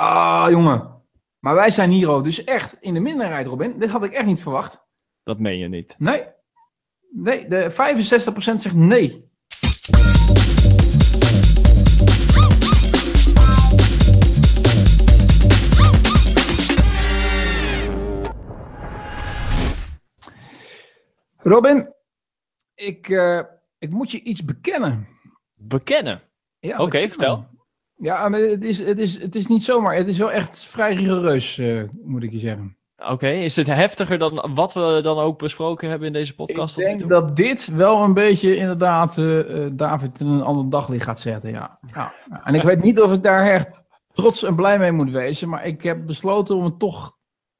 Ah, jongen. Maar wij zijn hier ook dus echt in de minderheid, Robin. Dit had ik echt niet verwacht. Dat meen je niet. Nee. Nee, de 65% zegt nee. Robin, ik, eh, ik moet je iets bekennen. Bekennen? Ja, Oké, vertel. Ja, maar het is, het, is, het is niet zomaar. Het is wel echt vrij rigoureus, eh, moet ik je zeggen. Oké, is dit heftiger dan wat we dan ook besproken hebben in deze podcast? Ik denk dat dit wel een beetje inderdaad eh, eh, David in een ander daglicht gaat zetten, ja. ja. En ik weet niet of ik daar echt trots en blij mee moet wezen, maar ik heb besloten om het toch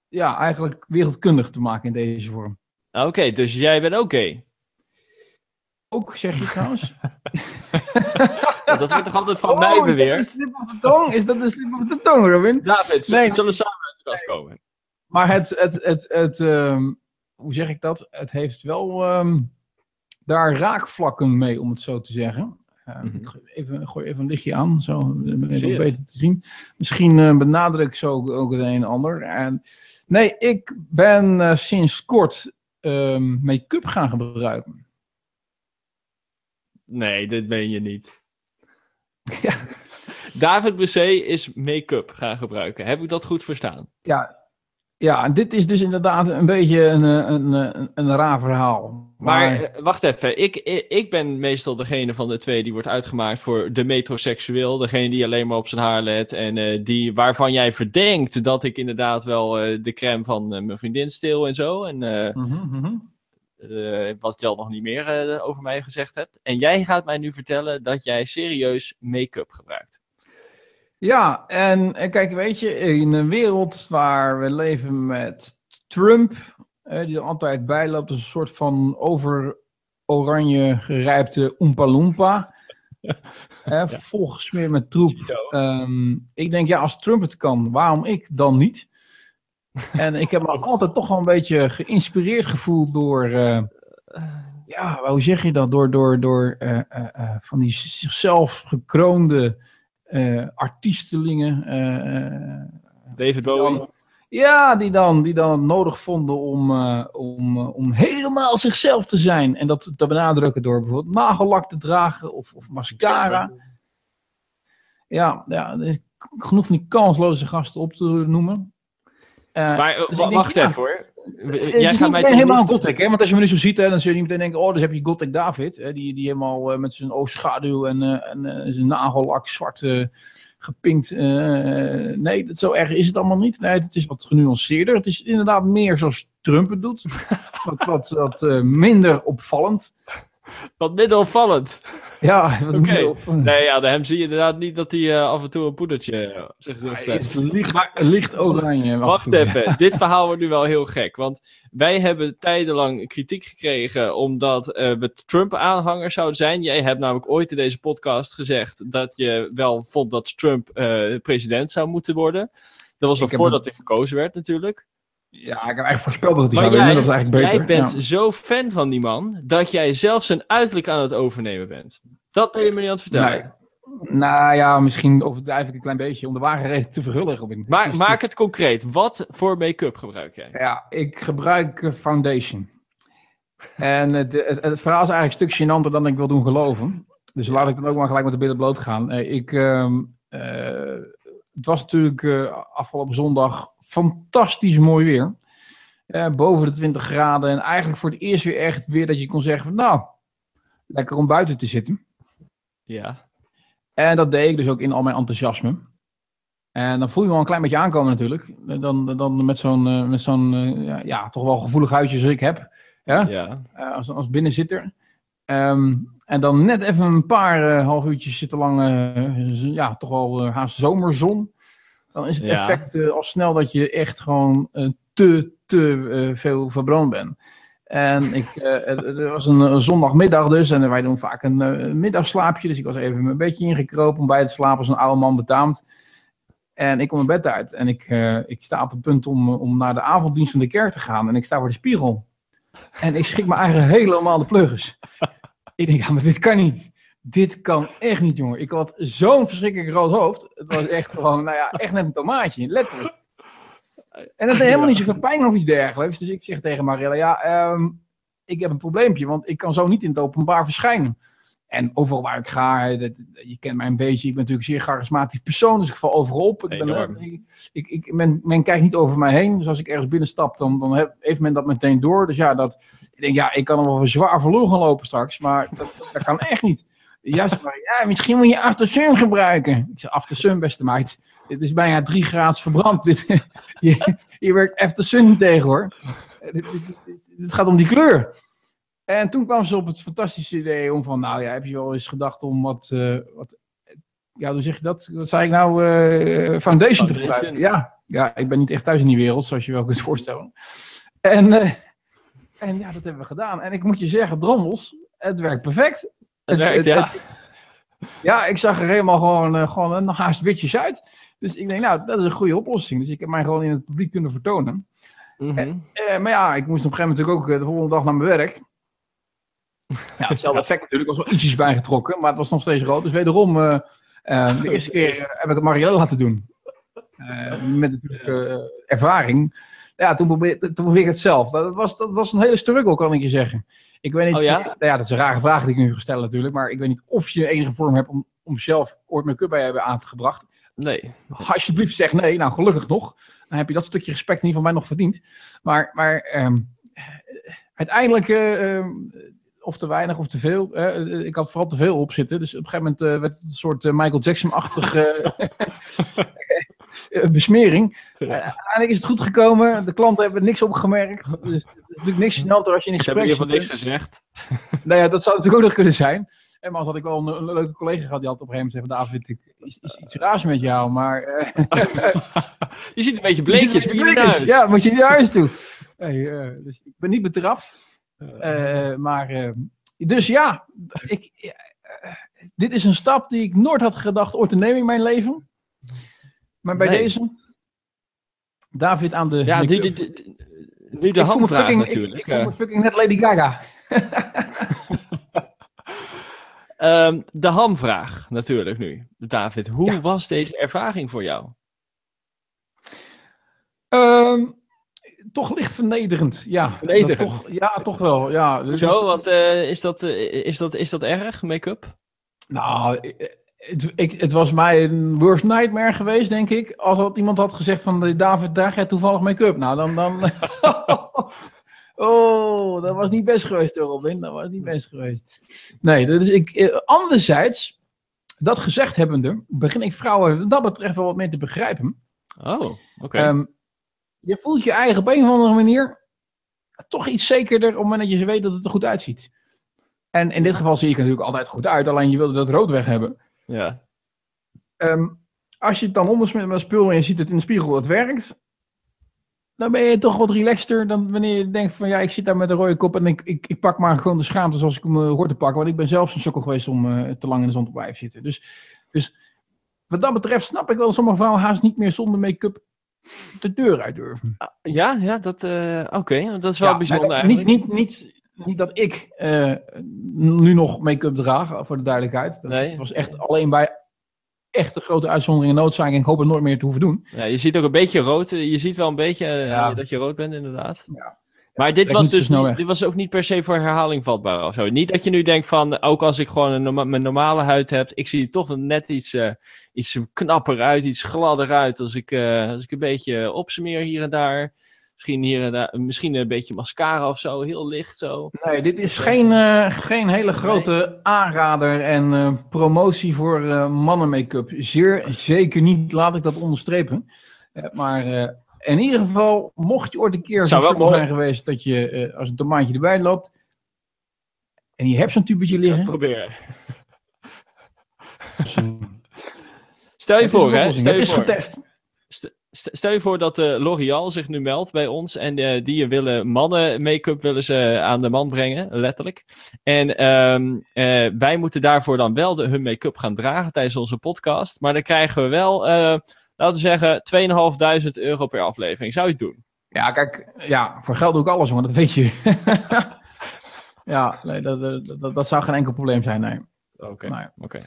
ja, eigenlijk wereldkundig te maken in deze vorm. Oké, dus jij bent oké. Ook, zeg je trouwens? Dat wordt toch altijd van Oh, mij is dat de beweerd? slip of de tong? Is dat de slip of de tong, Robin? David, Nee, we zullen samen uit de kast komen. Maar het, het, het, het ehm, hoe zeg ik dat? Het heeft wel ehm, daar raakvlakken mee, om het zo te zeggen. Ik gooi even, gooi even een lichtje aan, zo beter te zien. Misschien eh, benadruk ik zo ook, ook het een en ander. En, nee, ik ben eh, sinds kort ehm, make-up gaan gebruiken. Nee, dit meen je niet. Ja. David Bessé is make-up gaan gebruiken. Heb ik dat goed verstaan? Ja, ja, en dit is dus inderdaad een beetje een, eh, een, een, een raar verhaal. Maar eh, wacht even, ik, ik, ben meestal degene van de twee die wordt uitgemaakt voor de metroseksueel. Degene die alleen maar op zijn haar let en eh, die, waarvan jij verdenkt dat ik inderdaad wel eh, de crème van eh, mijn vriendin steel en zo. En eh, Mhm, mhm. Eh, wat je al nog niet meer eh, over mij gezegd hebt. En jij gaat mij nu vertellen dat jij serieus make-up gebruikt. Ja, en eh, kijk, weet je, in een wereld waar we leven met Trump, die er altijd bijloopt als een soort van over oranje gerijpte Oompa Loompa, volgesmeerd met troep. Ehm, ik denk, ja, als Trump het kan, waarom ik dan niet? En ik heb me altijd toch wel een beetje geïnspireerd gevoeld door, eh, ja, hoe zeg je dat? Door, door, door eh, eh, van die zichzelf gekroonde artiestelingen. David Bowie. ja, die dan, die dan nodig vonden om, om, om helemaal zichzelf te zijn. En dat te benadrukken door bijvoorbeeld nagellak te dragen of, of mascara. Ja, ja, genoeg van die kansloze gasten op te noemen. Eh, Maar eh, dus denk, wacht ja, even hoor. het Jij is gaat niet mij helemaal gothic, hè? Want als je me nu zo ziet, hè, dan zul je niet meteen denken... oh, dus heb je gothic David, hè? Die, die helemaal eh, met zijn oogschaduw en, eh, en eh, zijn nagellak zwart eh, gepinkt... eh, nee, dat, zo erg is het allemaal niet. Nee, het is wat genuanceerder. Het is inderdaad meer zoals Trump het doet. wat wat, wat eh, minder opvallend. Wat minder opvallend. Ja, wat Oké. minder opvallend. Nee, ja, hem zie je inderdaad niet dat hij eh, af en toe een poedertje eh, gezicht Hij is heeft. licht, licht oranje. Wacht even, dit verhaal wordt nu wel heel gek. Want wij hebben tijdenlang kritiek gekregen omdat eh, we Trump-aanhanger zouden zijn. Jij hebt namelijk ooit in deze podcast gezegd dat je wel vond dat Trump eh, president zou moeten worden. Dat was nog heb voordat hij gekozen werd natuurlijk. Ja, ik heb eigenlijk voorspeld dat hij zou winnen. Dat is eigenlijk beter. jij bent Ja. zo fan van die man dat jij zelfs zijn uiterlijk aan het overnemen bent. Dat ben je me niet aan het vertellen. Nee. Nou ja, misschien overdrijf ik een klein beetje om de ware reden te verhullen. Maar maak het concreet. Wat voor make-up gebruik jij? Ja, ik gebruik foundation. En het, het, het verhaal is eigenlijk een stuk gênanter dan ik wil doen geloven. Dus laat ik dan ook maar gelijk met de billen bloot gaan. Eh, ik, ehm, eh, het was natuurlijk eh, afgelopen zondag fantastisch mooi weer. Eh, boven de 20 graden. En eigenlijk voor het eerst weer echt weer dat je kon zeggen van nou, lekker om buiten te zitten. Ja. En dat deed ik dus ook in al mijn enthousiasme. En dan voel je me wel een klein beetje aankomen natuurlijk. Dan, dan met zo'n, eh, met zo'n ja, toch wel gevoelig huidje zoals ik heb. Ja? Ja. Als, als binnenzitter. Ehm, en dan net even een paar eh, half uurtjes zitten lang, eh, ja, toch wel eh, haast zomerzon. Dan is het Ja. effect al snel dat je echt gewoon te, te veel verbrand bent. En ik, het, was een, een zondagmiddag dus. En wij doen vaak een middagslaapje. Dus ik was even mijn bedje ingekropen om bij te slapen als een oude man betaamt. En ik kom mijn bed uit. En ik, ik sta op het punt om, om naar de avonddienst van de kerk te gaan. En ik sta voor de spiegel. En ik schrik me eigenlijk helemaal de pluggens. Ik denk, ja, maar dit kan niet. dit kan echt niet, jongen. Ik had zo'n verschrikkelijk rood hoofd. Het was echt gewoon, nou ja, echt net een tomaatje, letterlijk. En het deed helemaal niet zoveel pijn of iets dergelijks. Dus ik zeg tegen Marielle, ja, ehm, ik heb een probleempje, want ik kan zo niet in het openbaar verschijnen. En overal waar ik ga, dat, je kent mij een beetje, ik ben natuurlijk een zeer charismatisch persoon, dus ik val overal op. Ik ben, ik, ik, men, men kijkt niet over mij heen, dus als ik ergens binnenstap, dan, dan heb- heeft men dat meteen door. Dus ja, dat, ik denk, ja, ik kan wel zwaar verloren gaan lopen straks, maar dat, dat kan echt niet. Ja, zeg maar, ja, misschien moet je aftersun gebruiken. Ik zeg, aftersun, beste meid. Dit is bijna drie graden verbrand. Dit, je, je werkt aftersun niet tegen, hoor. Dit gaat om die kleur. En toen kwam ze op het fantastische idee om van, nou ja, heb je wel eens gedacht om wat, eh, wat ja, hoe zeg je dat? Wat zei ik nou? eh, foundation, te gebruiken. Ja, ja, ik ben niet echt thuis in die wereld, zoals je wel kunt voorstellen. En, eh, en ja, dat hebben we gedaan. En ik moet je zeggen, drommels, het werkt perfect. Het werkt, het- ja. Ja, ik zag er helemaal gewoon, gewoon een haast witjes uit. Dus ik denk, nou, dat is een goede oplossing. Dus ik heb mij gewoon in het publiek kunnen vertonen. Eh, maar ja, ik moest op een gegeven moment natuurlijk ook de volgende dag naar mijn werk. Ja, hetzelfde effect natuurlijk, was wel ietsjes bijgetrokken, maar het was nog steeds rood. Dus wederom, eh, de eerste keer eh, heb ik het Marielle laten doen. Met natuurlijk ervaring. Ja, toen probeer, toen probeer ik het zelf. Dat was, dat was een hele struggle, kan ik je zeggen. Ik weet niet, Oh ja? nou ja, dat is een rare vraag die ik nu ga stellen natuurlijk, maar ik weet niet of je enige vorm hebt om, om zelf ooit make-up bij je hebben aangebracht. Nee. Alsjeblieft zeg nee. Nou, gelukkig nog. Dan heb je dat stukje respect in ieder geval mij nog verdiend. Maar, maar ehm, eh, uiteindelijk, eh, ehm, of te weinig of te veel. eh, ik had vooral te veel op zitten. Dus op een gegeven moment eh, werd het een soort eh, Michael Jackson-achtig eh, besmering. Uiteindelijk is het goed gekomen. De klanten hebben niks opgemerkt. Dus het is natuurlijk niks gênanter als je in Ze hebben gesprek ieder geval zit. niks gezegd. Nou ja, dat zou natuurlijk ook nog kunnen zijn. En maar als had ik wel een, een leuke collega gehad, die had op een gegeven moment gezegd, David, ik, is, is iets raars met jou, maar... Je ziet een beetje bleekjes. Je? Ja, moet je naar huis toe. Hey, dus ik ben niet betrapt. Eh, maar, eh, dus ja, ik, eh, dit is een stap die ik nooit had gedacht ooit te nemen in mijn leven. Maar bij Nee. deze, David aan de Ja, die, die, die- nu de handvraag fucking, natuurlijk. ik voel me fucking net Lady Gaga. Ehm, de hamvraag natuurlijk nu. David, hoe Ja. was deze ervaring voor jou? Ehm, toch licht vernederend, ja. Vernederend? Toch, ja, toch wel. Ja. Dus- Zo, want eh, is, dat, eh, is, dat, is dat erg, make-up? Nou, ik- het, ik, het was mij een worst nightmare geweest, denk ik. Als er iemand had gezegd van, eh, David, draag jij toevallig make-up? Nou, dan... dan oh, dat was niet best geweest, Robin. Dat was niet best geweest. Nee, dus ik... eh, Anderzijds, dat gezegd hebbende, begin ik vrouwen wat dat betreft wel wat meer te begrijpen. Oh, oké. Ehm, je voelt je eigen op een of andere manier toch iets zekerder op het moment dat je weet dat het er goed uitziet. En in dit geval zie ik er natuurlijk altijd goed uit, alleen je wilde dat rood weg hebben. ja. Ehm, als je het dan ondersmet met spul en je ziet het in de spiegel, het werkt. Dan ben je toch wat relaxter dan wanneer je denkt van ja, ik zit daar met een rode kop en ik, ik, ik pak maar gewoon de schaamte zoals ik hem eh, hoor te pakken. Want ik ben zelf zo'n sukkel geweest om eh, te lang in de zon te blijven zitten. Dus, dus wat dat betreft snap ik wel sommige vrouwen haast niet meer zonder make-up de deur uit durven. Ja, ja, dat, eh, oké, dat is wel Ja, bijzonder eigenlijk. Niet, niet, niet, niet dat ik eh, nu nog make-up draag, voor de duidelijkheid. Dat, Nee. Het was echt alleen bij echte grote uitzonderingen en noodzaak. En ik hoop het nooit meer te hoeven doen. Ja, je ziet ook een beetje rood. eh, Je ziet wel een beetje eh, Ja. dat je rood bent, inderdaad. Ja. Maar dit was dus niet, dit was ook niet per se voor herhaling vatbaar of zo. Niet dat je nu denkt van, ook als ik gewoon een norma- mijn normale huid heb, ik zie er toch net iets, eh, iets knapper uit, iets gladder uit als ik, eh, als ik een beetje opsmeer hier en daar. Misschien hier en daar, misschien een beetje mascara of zo, heel licht zo. Nee, dit is geen, eh, geen hele grote aanrader en promotie voor mannen make-up. Zeer zeker niet, laat ik dat onderstrepen. Maar in ieder geval, mocht je ooit een keer zo wel zijn geweest dat je eh, als een tomaatje erbij loopt en je hebt zo'n tubetje liggen, Probeer. eh, Stel je het voor, hè? Stel je is voor. getest. St- st- Stel je voor dat eh, L'Oreal zich nu meldt bij ons en eh, die willen mannen make-up willen ze aan de man brengen, letterlijk. En ehm, eh, wij moeten daarvoor dan wel de, hun make-up gaan dragen tijdens onze podcast. Maar dan krijgen we wel, laten we zeggen, 2.500 euro per aflevering. Zou je het doen? Ja, kijk, ja, voor geld doe ik alles, maar dat weet je. ja, nee, dat, dat, zou geen enkel probleem zijn, nee. Oké, Nee. oké.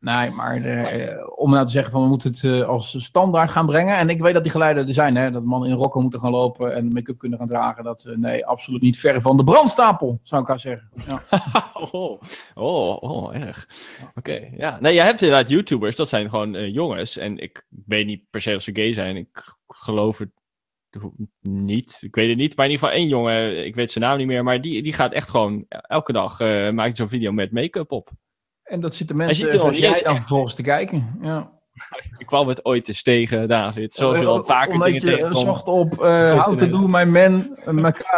Nee, maar eh, om nou te zeggen van we moeten het eh, als standaard gaan brengen. En ik weet dat die geluiden er zijn, hè, dat mannen in rokken moeten gaan lopen en make-up kunnen gaan dragen. Dat, eh, nee, absoluut niet ver van de brandstapel, zou ik haar zeggen. Ja. oh, oh, oh, erg. Oké, ja. Nee, je hebt inderdaad YouTubers, dat zijn gewoon jongens. En ik weet niet per se of ze gay zijn. Ik geloof het niet. Ik weet het niet. Maar in ieder geval één jongen, ik weet zijn naam niet meer. Maar die, die gaat echt gewoon elke dag maakt zo'n video met make-up op. En dat zitten ziet mensen er jij echt- vervolgens te kijken. Ja. Ik kwam het ooit eens tegen, David. Zoals je al vaker Eh, Omdat dingen je eh, zocht op eh how to do my man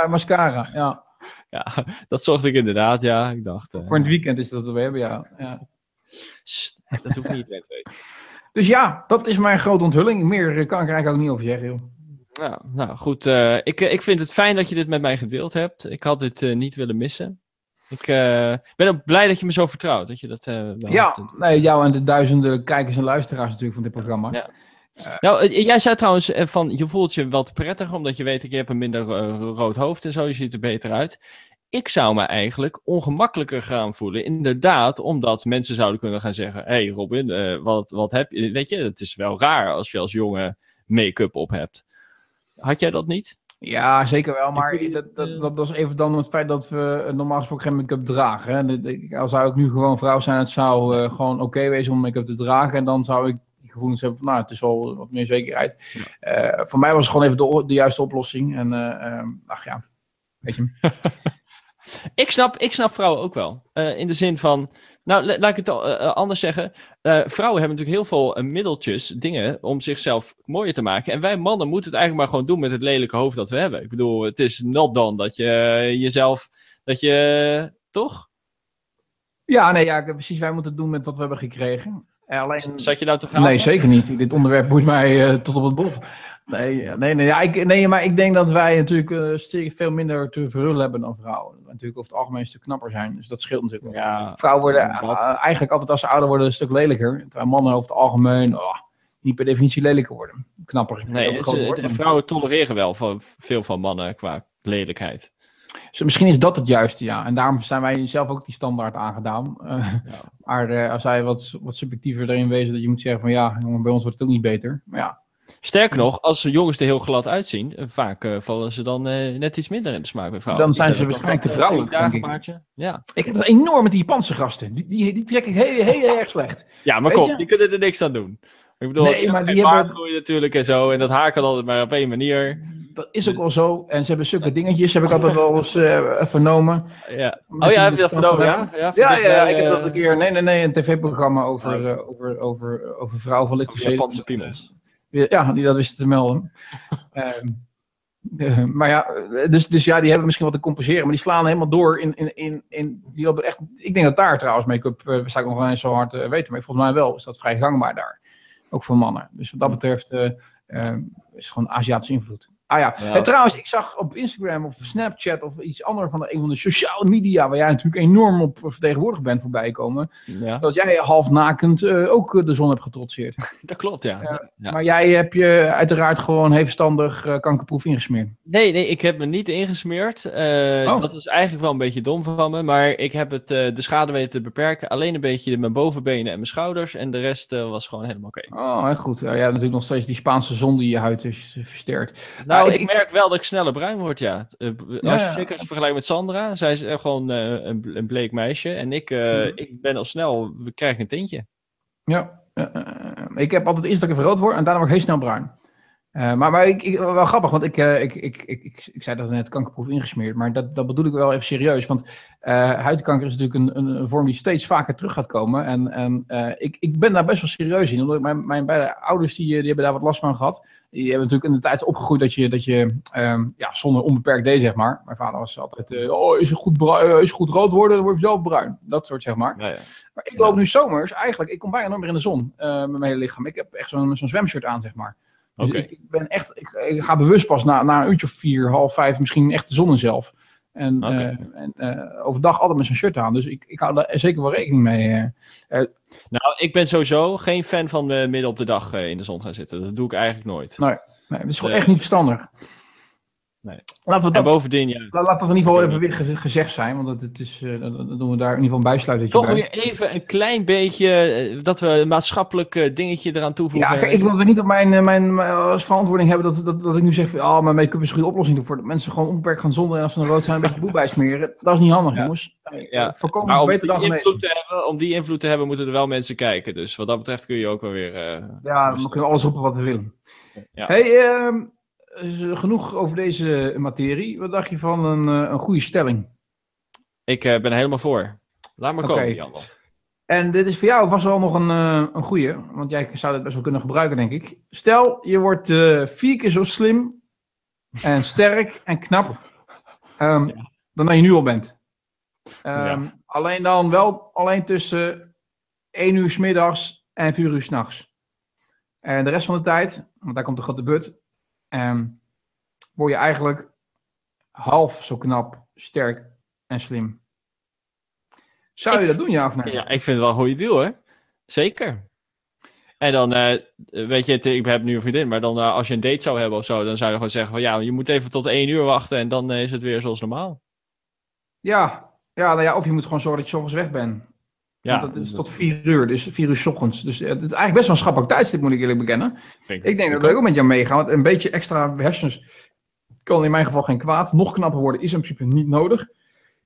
mascara. Ja. Ja, dat zocht ik inderdaad, ja. Ik dacht... Voor het weekend is dat wat we hebben, ja. ja. dat hoeft niet. Dus ja, dat is mijn grote onthulling. Meer kan ik er eigenlijk ook niet over zeggen, joh. Nou, nou goed. ik, ik vind het fijn dat je dit met mij gedeeld hebt. Ik had dit niet willen missen. Ik eh, ben ook blij dat je me zo vertrouwt. Dat je dat eh, wel Ja, hebt. nee, jou en de duizenden kijkers en luisteraars natuurlijk van dit programma. Ja. Nou, eh, jij zei trouwens eh, van je voelt je wat prettiger omdat je weet dat je hebt een minder eh, rood hoofd en zo. Je ziet er beter uit. Ik zou me eigenlijk ongemakkelijker gaan voelen. Inderdaad, omdat mensen zouden kunnen gaan zeggen: hey Robin, eh, wat, wat heb je? Weet je, het is wel raar als je als jongen make-up op hebt. Had jij dat niet? Ja, zeker wel. Maar dat, dat, dat, dat is even dan het feit dat we eh, normaal gesproken geen make-up dragen. hè. Als zou ik nu gewoon vrouw zijn, het zou eh, gewoon oké wezen om make-up te dragen. En dan zou ik die gevoelens hebben van, nou, het is wel wat meer zekerheid. Eh, voor mij was het gewoon even de, de juiste oplossing. En, eh, ehm, ach ja, weet je. Ik snap, ik snap vrouwen ook wel. Eh, in de zin van. Nou, la- laat ik het eh, eh, anders zeggen. Eh, vrouwen hebben natuurlijk heel veel middeltjes, dingen, om zichzelf mooier te maken. En wij mannen moeten het eigenlijk maar gewoon doen met het lelijke hoofd dat we hebben. Ik bedoel, het is not done dat je jezelf. Dat je. toch? Ja, nee, ja, precies. Wij moeten het doen met wat we hebben gekregen. Eh, alleen... Zat je nou te gaan? Nee, zeker niet. Dit onderwerp boeit mij eh, tot op het bot. Nee, ja, nee, nee, ja, ik, nee, maar ik denk dat wij natuurlijk eh, veel minder te verhullen hebben dan vrouwen. Natuurlijk over het algemeen een stuk knapper zijn, dus dat scheelt natuurlijk wel. Ja, Vrouwen worden eh, eigenlijk altijd als ze ouder worden een stuk lelijker. Terwijl mannen over het algemeen oh, niet per definitie lelijker worden. Knapper. nee, vrouwen tolereren wel van, veel van mannen qua lelijkheid. Dus misschien is dat het juiste, ja. En daarom zijn wij zelf ook die standaard aangedaan. Eh, Maar eh, als zij wat, wat subjectiever erin wezen, dat je moet zeggen van ja, jongen, bij ons wordt het ook niet beter. Maar ja, Sterker nog, als jongens er heel glad uitzien, eh, vaak vallen ze dan net iets minder in de smaak bij vrouwen. Dan zijn Ik ze dat waarschijnlijk te vrouwelijk, denk ik. Ja. ik heb het enorm met die Japanse gasten. Die, die, die trek ik heel, heel erg slecht. ja, maar Weet kom, je? die kunnen er niks aan doen. Ik bedoel, Nee, maar die hebben- natuurlijk en zo. En dat haar kan altijd maar op één manier. Dat is ook wel zo. En ze hebben zulke dingetjes, heb ik altijd wel eens eh, vernomen. Ja. Oh ja, heb je dat er vernomen? Ja, ja, Ja, ja, dit, ik heb eh, dat een keer. Nee, nee, nee, een tv-programma over, Oké. eh, over, over, over vrouwen van lichtgezeten. Japanse piemels. Ja, die dat wisten te melden. Ehm, eh, maar ja, dus, dus ja, die hebben misschien wat te compenseren, maar die slaan helemaal door in, in, in, in die lopen echt, ik denk dat daar trouwens make-up, uh, sta ik nog eens zo hard uh, weten, maar volgens mij wel is dat vrij gangbaar daar. Ook voor mannen. Dus wat dat betreft uh, uh, is het gewoon Aziatische invloed. Ah ja. ja. En trouwens, ik zag op Instagram of Snapchat of iets anders van een van de sociale media, waar jij natuurlijk enorm op vertegenwoordigd bent voorbij komen, ja. dat jij half nakend uh, ook de zon hebt getrotseerd. Dat klopt, ja. Maar jij heb je uiteraard gewoon heefstandig uh, kankerproef ingesmeerd. Nee, nee, ik heb me niet ingesmeerd. Oh. Dat was eigenlijk wel een beetje dom van me, maar ik heb het, de schade weten te beperken. Alleen een beetje mijn bovenbenen en mijn schouders en de rest was gewoon helemaal oké. Okay. Oh, heel goed. ja, natuurlijk nog steeds die Spaanse zon die je huid is versterkt. Nou, Nou, ik, ik, merk wel dat ik sneller bruin word, ja. Uh, als Ja, zeker als je vergelijkt met Sandra, zij is gewoon uh, een, een bleek meisje. En ik, uh, ik ben al snel, we krijgen een tintje. Ja, ik heb altijd eerst dat ik even rood word en daarna word ik heel snel bruin. Uh, maar maar ik, ik, wel grappig, want ik, uh, ik, ik, ik, ik, ik zei dat net kankerproef ingesmeerd, maar dat, dat bedoel ik wel even serieus. Want uh, huidkanker is natuurlijk een, een, vorm die steeds vaker terug gaat komen. En, en ik, ik ben daar best wel serieus in, omdat mijn, mijn beide ouders die, die hebben daar wat last van gehad. Die hebben natuurlijk in de tijd opgegroeid dat je, dat je um, ja, zonder onbeperkt deed, zeg maar. Mijn vader was altijd, oh, is het goed, bruin, is het goed rood worden, dan word je zelf bruin. Dat soort, zeg maar. Ja, ja. Maar ik loop nu zomers, eigenlijk, ik kom bijna nooit meer in de zon met mijn hele lichaam. Ik heb echt zo'n zo'n zwemshirt aan, zeg maar. Dus okay. ik, ben echt, ik, ik, ga bewust pas na, na een uurtje of vier, half vijf, misschien echt de zon in zelf. En, okay. uh, en uh, overdag altijd met zo'n shirt aan. Dus ik, ik hou daar zeker wel rekening mee. Uh, nou, ik ben sowieso geen fan van midden op de dag in de zon gaan zitten. Dat doe ik eigenlijk nooit. Nee, nee dat is gewoon echt niet verstandig. Nee. Laten we En dat, bovendien, ja, la- laat dat in ieder geval even weer ge- gezegd zijn, want het, het is, eh, dan doen we daar in ieder geval een bijsluitertje toch bij. weer even een klein beetje, eh, dat we een maatschappelijk eh, dingetje eraan toevoegen. Ja, ik wil niet op mijn, mijn, mijn- als verantwoording hebben dat, dat, dat ik nu zeg, van, oh, mijn make-up is een goede oplossing voor dat mensen gewoon onbeperkt gaan zonder en als ze dan rood zijn een beetje boel bijsmeren. Dat is niet handig, Ja. jongens. Ja. Voorkomen Maar om beter dan genezen. invloed te hebben, om die invloed te hebben, moeten er wel mensen kijken. Dus wat dat betreft kun je ook wel weer... Ja, we kunnen alles roepen wat we willen. Ja. Hey, ehm, eh, genoeg over deze materie. Wat dacht je van een, eh, een goede stelling? Ik eh, ben er helemaal voor. Laat maar komen, Jan. En dit is voor jou vast wel nog een, eh, een goede, want jij zou dit best wel kunnen gebruiken, denk ik. Stel, je wordt eh, vier keer zo slim en sterk en knap ehm, Ja. dan dat je nu al bent. Ehm, Ja. Alleen dan wel alleen tussen 1 uur 's middags en 4 uur 's nachts. En de rest van de tijd, want daar komt de grote but, ehm, word je eigenlijk half zo knap, sterk en slim. Zou je dat doen, ja of nee? Ja, ik vind het wel een goede deal, hè? Zeker. En dan, eh, weet je, ik heb nu een vriendin, maar dan eh, als je een date zou hebben of zo, dan zou je gewoon zeggen van ja, je moet even tot één uur wachten en dan eh, is het weer zoals normaal. Ja, ja, nou ja, of je moet gewoon zorgen dat je 's ochtends weg bent. Ja, Want dat is tot vier uur, dus vier uur 's ochtends. Dus eh, het is eigenlijk best wel een schappelijk tijdstip, moet ik eerlijk bekennen. Ik denk dat ik ook met jou meega, want een beetje extra hersens kan in mijn geval geen kwaad. Nog knapper worden is in principe niet nodig.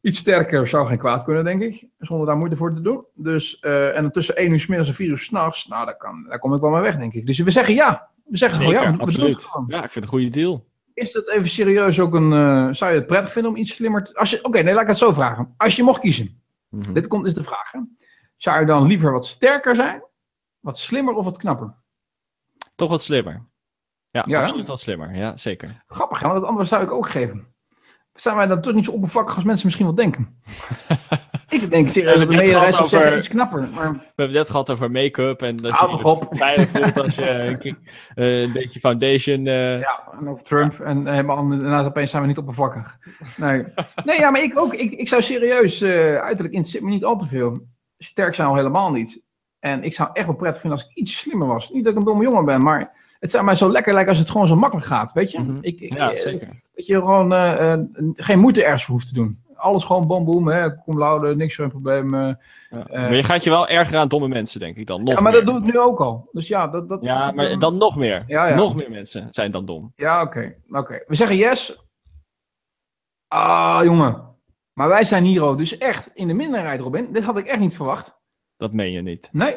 Iets sterker zou geen kwaad kunnen, denk ik, zonder daar moeite voor te doen. Dus, eh, en tussen 1 uur 's middags en 4 uur 's nachts, nou, daar, kan, daar kom ik wel mee weg, denk ik. Dus we zeggen ja. We zeggen Zeker, gewoon ja. absoluut. gewoon. Ja, ik vind het een goede deal. Is dat even serieus ook een. eh, zou je het prettig vinden om iets slimmer te. Als je, Oké, nee, laat ik het zo vragen. Als je mocht kiezen, Mhm. dit komt, is de vraag. Hè? Zou je dan liever wat sterker zijn, wat slimmer of wat knapper? Toch wat slimmer. Ja, Ja, hè? absoluut wat slimmer. Ja, zeker. Grappig, hè? want het antwoord zou ik ook geven. Zijn wij dan toch niet zo oppervlakkig als mensen misschien wel denken? ik denk serieus dat de meerderheid gehad zou zeggen over- iets knapper. Maar We hebben het net gehad over make-up en dat Hou je op. veilig voelt als je een keer, eh, een beetje foundation... eh, ja, en over Trump en helemaal en daarna opeens zijn we niet oppervlakkig. Nee, nee ja, maar ik ook. Ik, ik zou serieus, eh, uiterlijk interesseert me niet al te veel. Sterk zijn al helemaal niet. En ik zou echt wel prettig vinden als ik iets slimmer was. Niet dat ik een domme jongen ben, maar het zou mij zo lekker lijken als het gewoon zo makkelijk gaat, weet je? Mhm. ik, ik- ja, eh, zeker. Dat je gewoon eh, eh, geen moeite ergens voor hoeft te doen. Alles gewoon bom boom, hè, cum laude, niks geen probleem. eh. Ja. eh, maar je gaat je wel erger aan domme mensen, denk ik dan. Nog ja, maar meer. dat doe ik nu ook al. Dus ja, dat... dat Ja, maar dan nog meer. Ja, ja. Nog meer mensen zijn dan dom. Ja, oké. oké. We zeggen yes. Ah, jongen. Maar wij zijn hier ook dus echt in de minderheid, Robin. Dit had ik echt niet verwacht. Dat meen je niet. Nee.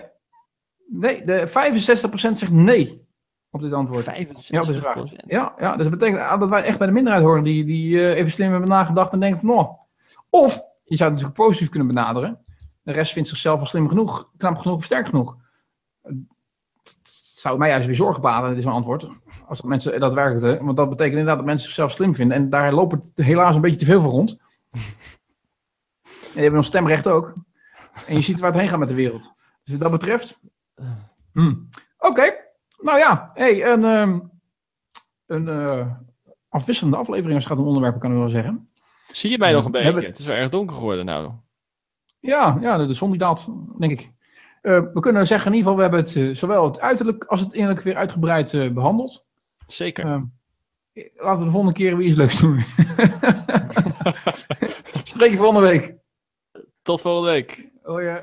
Nee, de 65% zegt nee op dit antwoord. 65 Ja, op deze vraag. Ja, ja, dus dat betekent ah, dat wij echt bij de minderheid horen die, die eh, even slim hebben nagedacht en denken van, oh. Of, je zou het natuurlijk positief kunnen benaderen. De rest vindt zichzelf wel slim genoeg, knap genoeg of sterk genoeg. Het zou mij juist weer zorgen baden, dit is mijn antwoord. Als dat mensen dat werkt, hè. want dat betekent inderdaad dat mensen zichzelf slim vinden. En daar lopen het helaas een beetje te veel voor rond. En die hebben ons stemrecht ook. En je ziet waar het heen gaat met de wereld. Dus wat dat betreft. hmm. Oké, nou ja, hey, een, ehm, een eh, afwisselende aflevering als het gaat om onderwerpen, kan ik wel zeggen. Zie je mij nog een beetje? hebben- Het is wel erg donker geworden nou. Ja, ja de, de zon die daalt, denk ik. Eh, we kunnen zeggen in ieder geval, we hebben het, eh, zowel het uiterlijk als het innerlijk weer uitgebreid eh, behandeld. Zeker. Eh, laten we de volgende keer weer iets leuks doen. Spreek je volgende week. Tot volgende week. Hoi. eh.